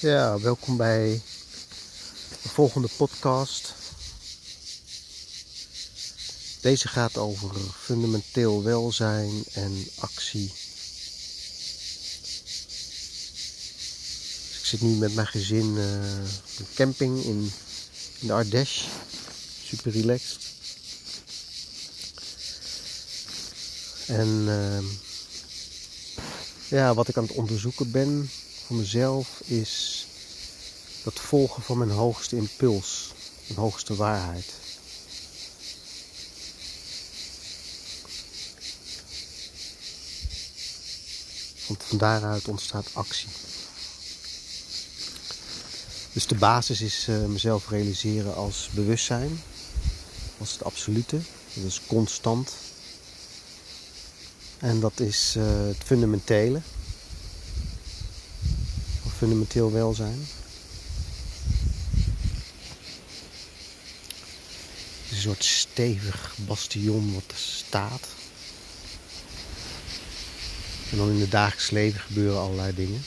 Ja, welkom bij de volgende podcast. Deze gaat over fundamenteel welzijn en actie. Ik zit nu met mijn gezin uh, een camping in, in de Ardèche. Super relaxed. En uh, ja, wat ik aan het onderzoeken ben voor mezelf is dat volgen van mijn hoogste impuls, mijn hoogste waarheid. Want van daaruit ontstaat actie. Dus de basis is uh, mezelf realiseren als bewustzijn, als het absolute, dat is constant. En dat is uh, het fundamentele, fundamenteel welzijn. Een soort stevig bastion wat staat. En dan in het dagelijks leven gebeuren allerlei dingen.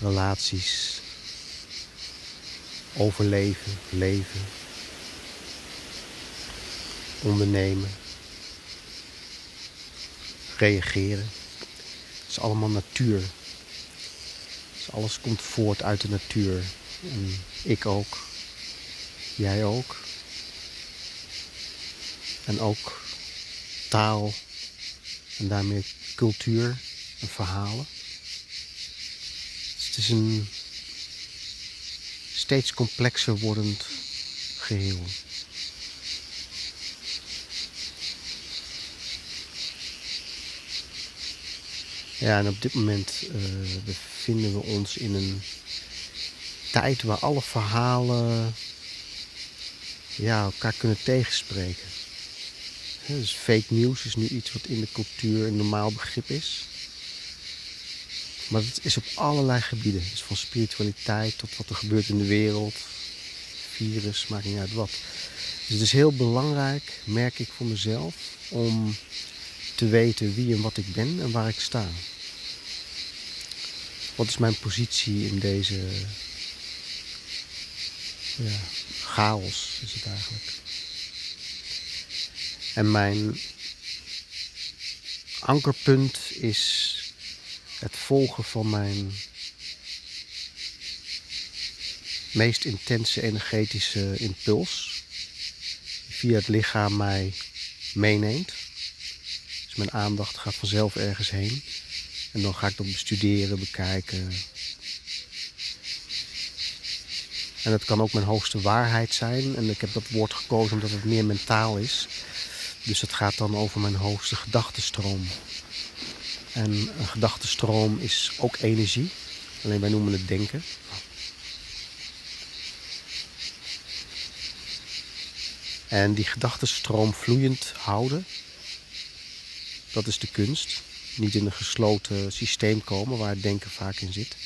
Relaties. Overleven, leven. Ondernemen. Reageren. Het is allemaal natuur. Dus alles komt voort uit de natuur. En ik ook. Jij ook. En ook taal en daarmee cultuur en verhalen. Dus het is een steeds complexer wordend geheel. Ja, en op dit moment uh, bevinden we ons in een tijd waar alle verhalen ja, elkaar kunnen tegenspreken. Dus fake news is nu iets wat in de cultuur een normaal begrip is. Maar het is op allerlei gebieden. Dus van spiritualiteit tot wat er gebeurt in de wereld. Virus, maakt niet uit wat. Dus het is heel belangrijk, merk ik voor mezelf, om te weten wie en wat ik ben en waar ik sta. Wat is mijn positie in deze ja, chaos, is het eigenlijk. En mijn ankerpunt is het volgen van mijn meest intense energetische impuls. Die via het lichaam mij meeneemt. Dus mijn aandacht gaat vanzelf ergens heen. En dan ga ik dat bestuderen, bekijken. En het kan ook mijn hoogste waarheid zijn. En ik heb dat woord gekozen omdat het meer mentaal is. Dus het gaat dan over mijn hoogste gedachtenstroom. En een gedachtenstroom is ook energie. Alleen wij noemen het denken. En die gedachtenstroom vloeiend houden, dat is de kunst niet in een gesloten systeem komen waar het denken vaak in zit.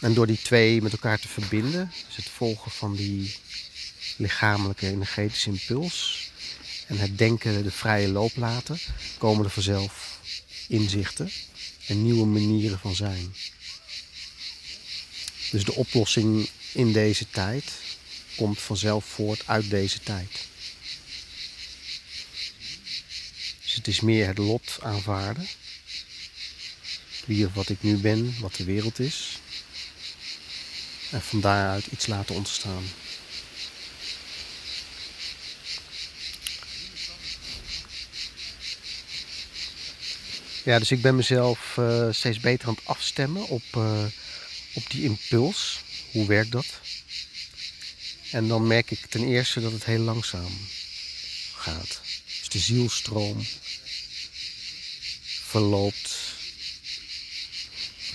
En door die twee met elkaar te verbinden, dus het volgen van die lichamelijke energetische impuls en het denken de vrije loop laten, komen er vanzelf inzichten en nieuwe manieren van zijn. Dus de oplossing in deze tijd komt vanzelf voort uit deze tijd. het is meer het lot aanvaarden. Wie of wat ik nu ben, wat de wereld is. En van daaruit iets laten ontstaan. Ja, dus ik ben mezelf uh, steeds beter aan het afstemmen op, uh, op die impuls. Hoe werkt dat? En dan merk ik ten eerste dat het heel langzaam gaat. Dus de zielstroom verloopt.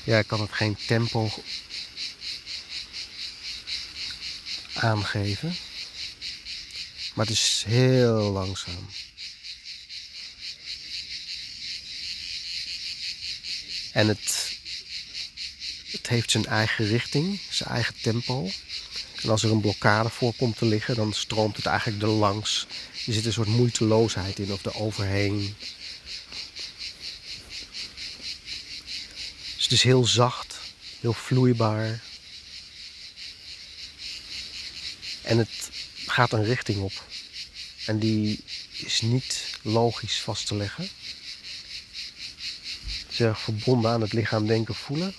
Ja, ik kan het geen tempo aangeven. Maar het is heel langzaam. En het, het heeft zijn eigen richting, zijn eigen tempo. En als er een blokkade voor komt te liggen, dan stroomt het eigenlijk er langs. Er zit een soort moeiteloosheid in of er overheen. Dus het is heel zacht. heel vloeibaar. En het gaat een richting op. En die is niet logisch vast te leggen. Het is verbonden aan het lichaam denken voelen.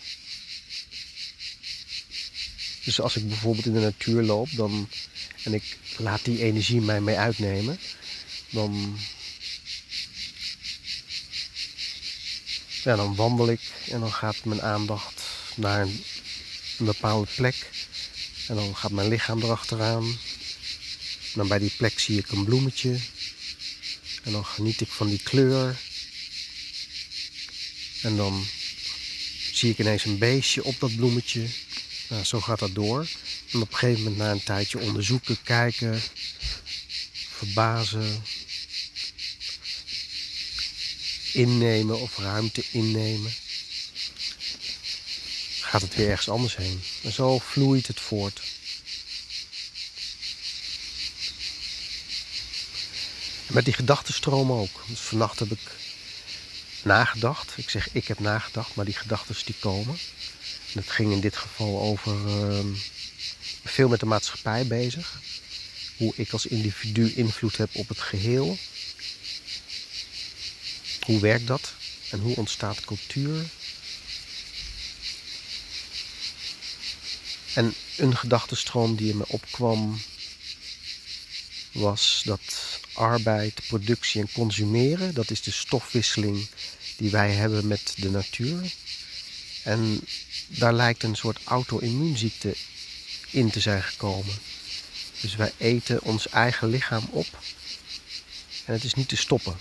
Dus als ik bijvoorbeeld in de natuur loop dan, en ik laat die energie mij mee uitnemen, dan, ja, dan wandel ik en dan gaat mijn aandacht naar een bepaalde plek. En dan gaat mijn lichaam erachteraan. En dan bij die plek zie ik een bloemetje. En dan geniet ik van die kleur. En dan zie ik ineens een beestje op dat bloemetje. Nou, zo gaat dat door. En op een gegeven moment na een tijdje onderzoeken, kijken, verbazen, innemen of ruimte innemen, gaat het weer ergens anders heen. En zo vloeit het voort. Met die gedachtenstroom ook. Dus vannacht heb ik nagedacht. Ik zeg ik heb nagedacht, maar die gedachten die komen. En het ging in dit geval over uh, veel met de maatschappij bezig. Hoe ik als individu invloed heb op het geheel. Hoe werkt dat? En hoe ontstaat cultuur? En een gedachtenstroom die in me opkwam was dat arbeid, productie en consumeren, dat is de stofwisseling die wij hebben met de natuur. En daar lijkt een soort auto-immuunziekte in te zijn gekomen. Dus wij eten ons eigen lichaam op en het is niet te stoppen.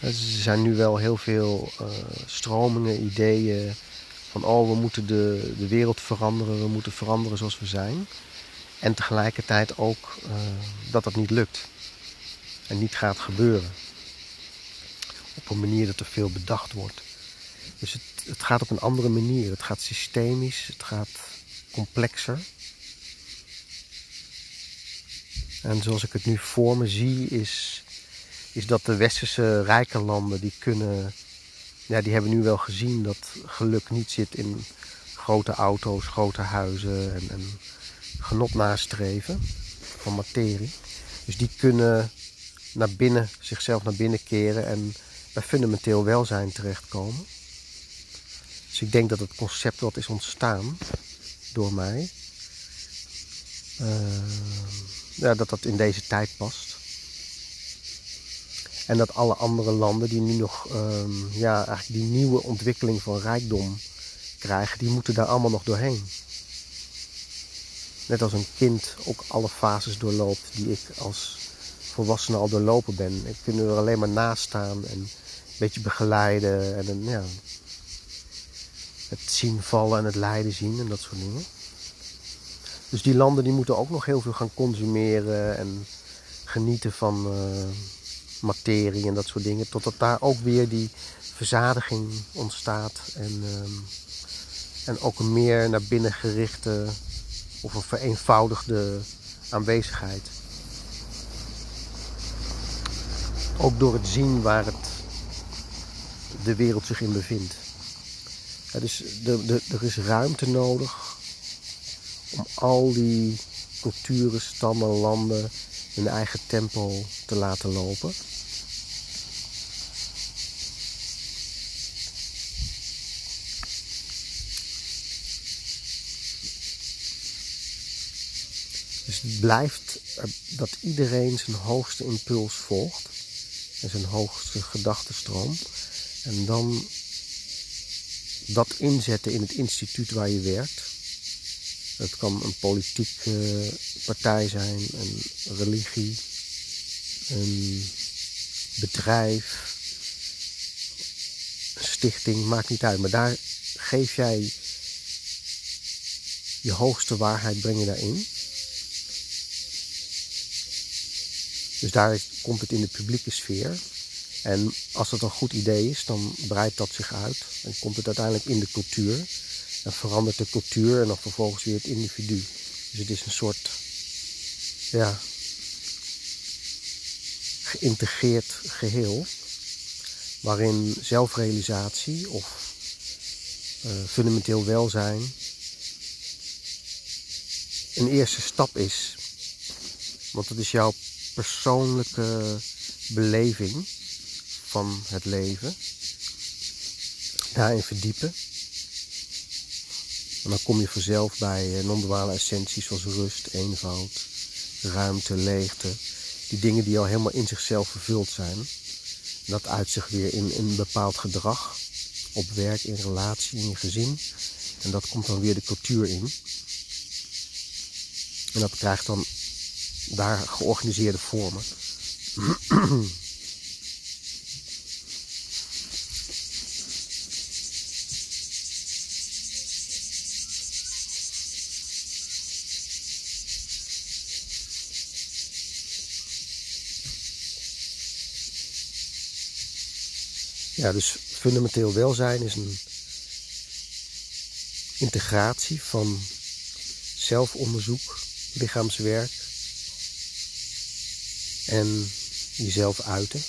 Er zijn nu wel heel veel uh, stromingen, ideeën van oh we moeten de, de wereld veranderen, we moeten veranderen zoals we zijn. En tegelijkertijd ook uh, dat dat niet lukt en niet gaat gebeuren. Op een manier dat er veel bedacht wordt. Dus het, het gaat op een andere manier. Het gaat systemisch, het gaat complexer. En zoals ik het nu voor me zie, is, is dat de westerse rijke landen die kunnen. Ja, die hebben nu wel gezien dat geluk niet zit in grote auto's, grote huizen en, en genot nastreven van materie. Dus die kunnen naar binnen, zichzelf naar binnen keren en bij fundamenteel welzijn terechtkomen. Dus ik denk dat het concept wat is ontstaan door mij, uh, ja, dat dat in deze tijd past. En dat alle andere landen die nu nog uh, ja, eigenlijk die nieuwe ontwikkeling van rijkdom krijgen, die moeten daar allemaal nog doorheen. Net als een kind ook alle fases doorloopt die ik als volwassene al doorlopen ben. Ik kan er alleen maar naast staan en een beetje begeleiden en ja, het zien vallen en het lijden zien en dat soort dingen. Dus die landen die moeten ook nog heel veel gaan consumeren en genieten van uh, materie en dat soort dingen. Totdat daar ook weer die verzadiging ontstaat en, uh, en ook een meer naar binnen gerichte of een vereenvoudigde aanwezigheid. Ook door het zien waar het, de wereld zich in bevindt. Dus de, de, er is ruimte nodig om al die culturen, stammen, landen hun eigen tempo te laten lopen. Dus het blijft dat iedereen zijn hoogste impuls volgt en zijn hoogste gedachtenstroom. En dan dat inzetten in het instituut waar je werkt. Het kan een politieke partij zijn, een religie, een bedrijf, een stichting, maakt niet uit. Maar daar geef jij je hoogste waarheid, breng je daarin. Dus daar komt het in de publieke sfeer. En als dat een goed idee is, dan breidt dat zich uit. En komt het uiteindelijk in de cultuur. En verandert de cultuur en dan vervolgens weer het individu. Dus het is een soort, ja, geïntegreerd geheel. waarin zelfrealisatie of uh, fundamenteel welzijn een eerste stap is. Want het is jouw persoonlijke beleving van het leven. Daarin verdiepen. En dan kom je vanzelf bij non-duale essenties zoals rust, eenvoud, ruimte, leegte. Die dingen die al helemaal in zichzelf vervuld zijn. Dat uit zich weer in een bepaald gedrag. Op werk, in relatie, in je gezin. En dat komt dan weer de cultuur in. En dat krijgt dan daar georganiseerde vormen. Ja, dus fundamenteel welzijn is een integratie van zelfonderzoek, lichaamswerk en jezelf uiten.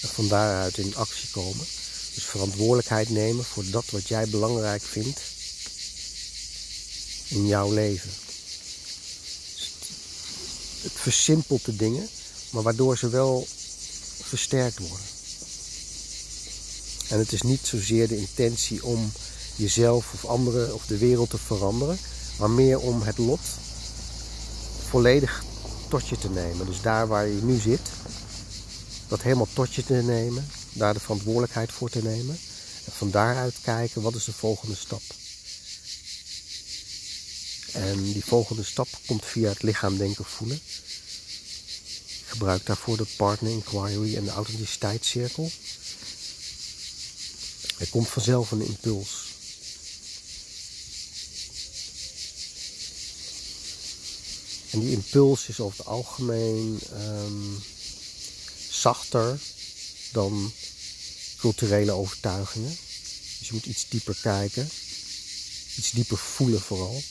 En van daaruit in actie komen. Dus verantwoordelijkheid nemen voor dat wat jij belangrijk vindt in jouw leven. Versimpelt de dingen, maar waardoor ze wel versterkt worden. En het is niet zozeer de intentie om jezelf of anderen of de wereld te veranderen, maar meer om het lot volledig tot je te nemen. Dus daar waar je nu zit, dat helemaal tot je te nemen, daar de verantwoordelijkheid voor te nemen. En van daaruit kijken wat is de volgende stap. En die volgende stap komt via het lichaam denken voelen. Ik gebruik daarvoor de partner inquiry en de authenticiteitscirkel. Er komt vanzelf een impuls. En die impuls is over het algemeen um, zachter dan culturele overtuigingen. Dus je moet iets dieper kijken, iets dieper voelen vooral.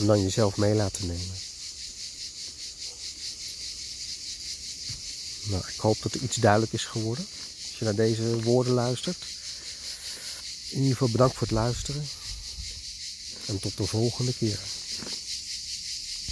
En dan jezelf mee laten nemen. Nou, ik hoop dat er iets duidelijk is geworden als je naar deze woorden luistert. In ieder geval bedankt voor het luisteren. En tot de volgende keer.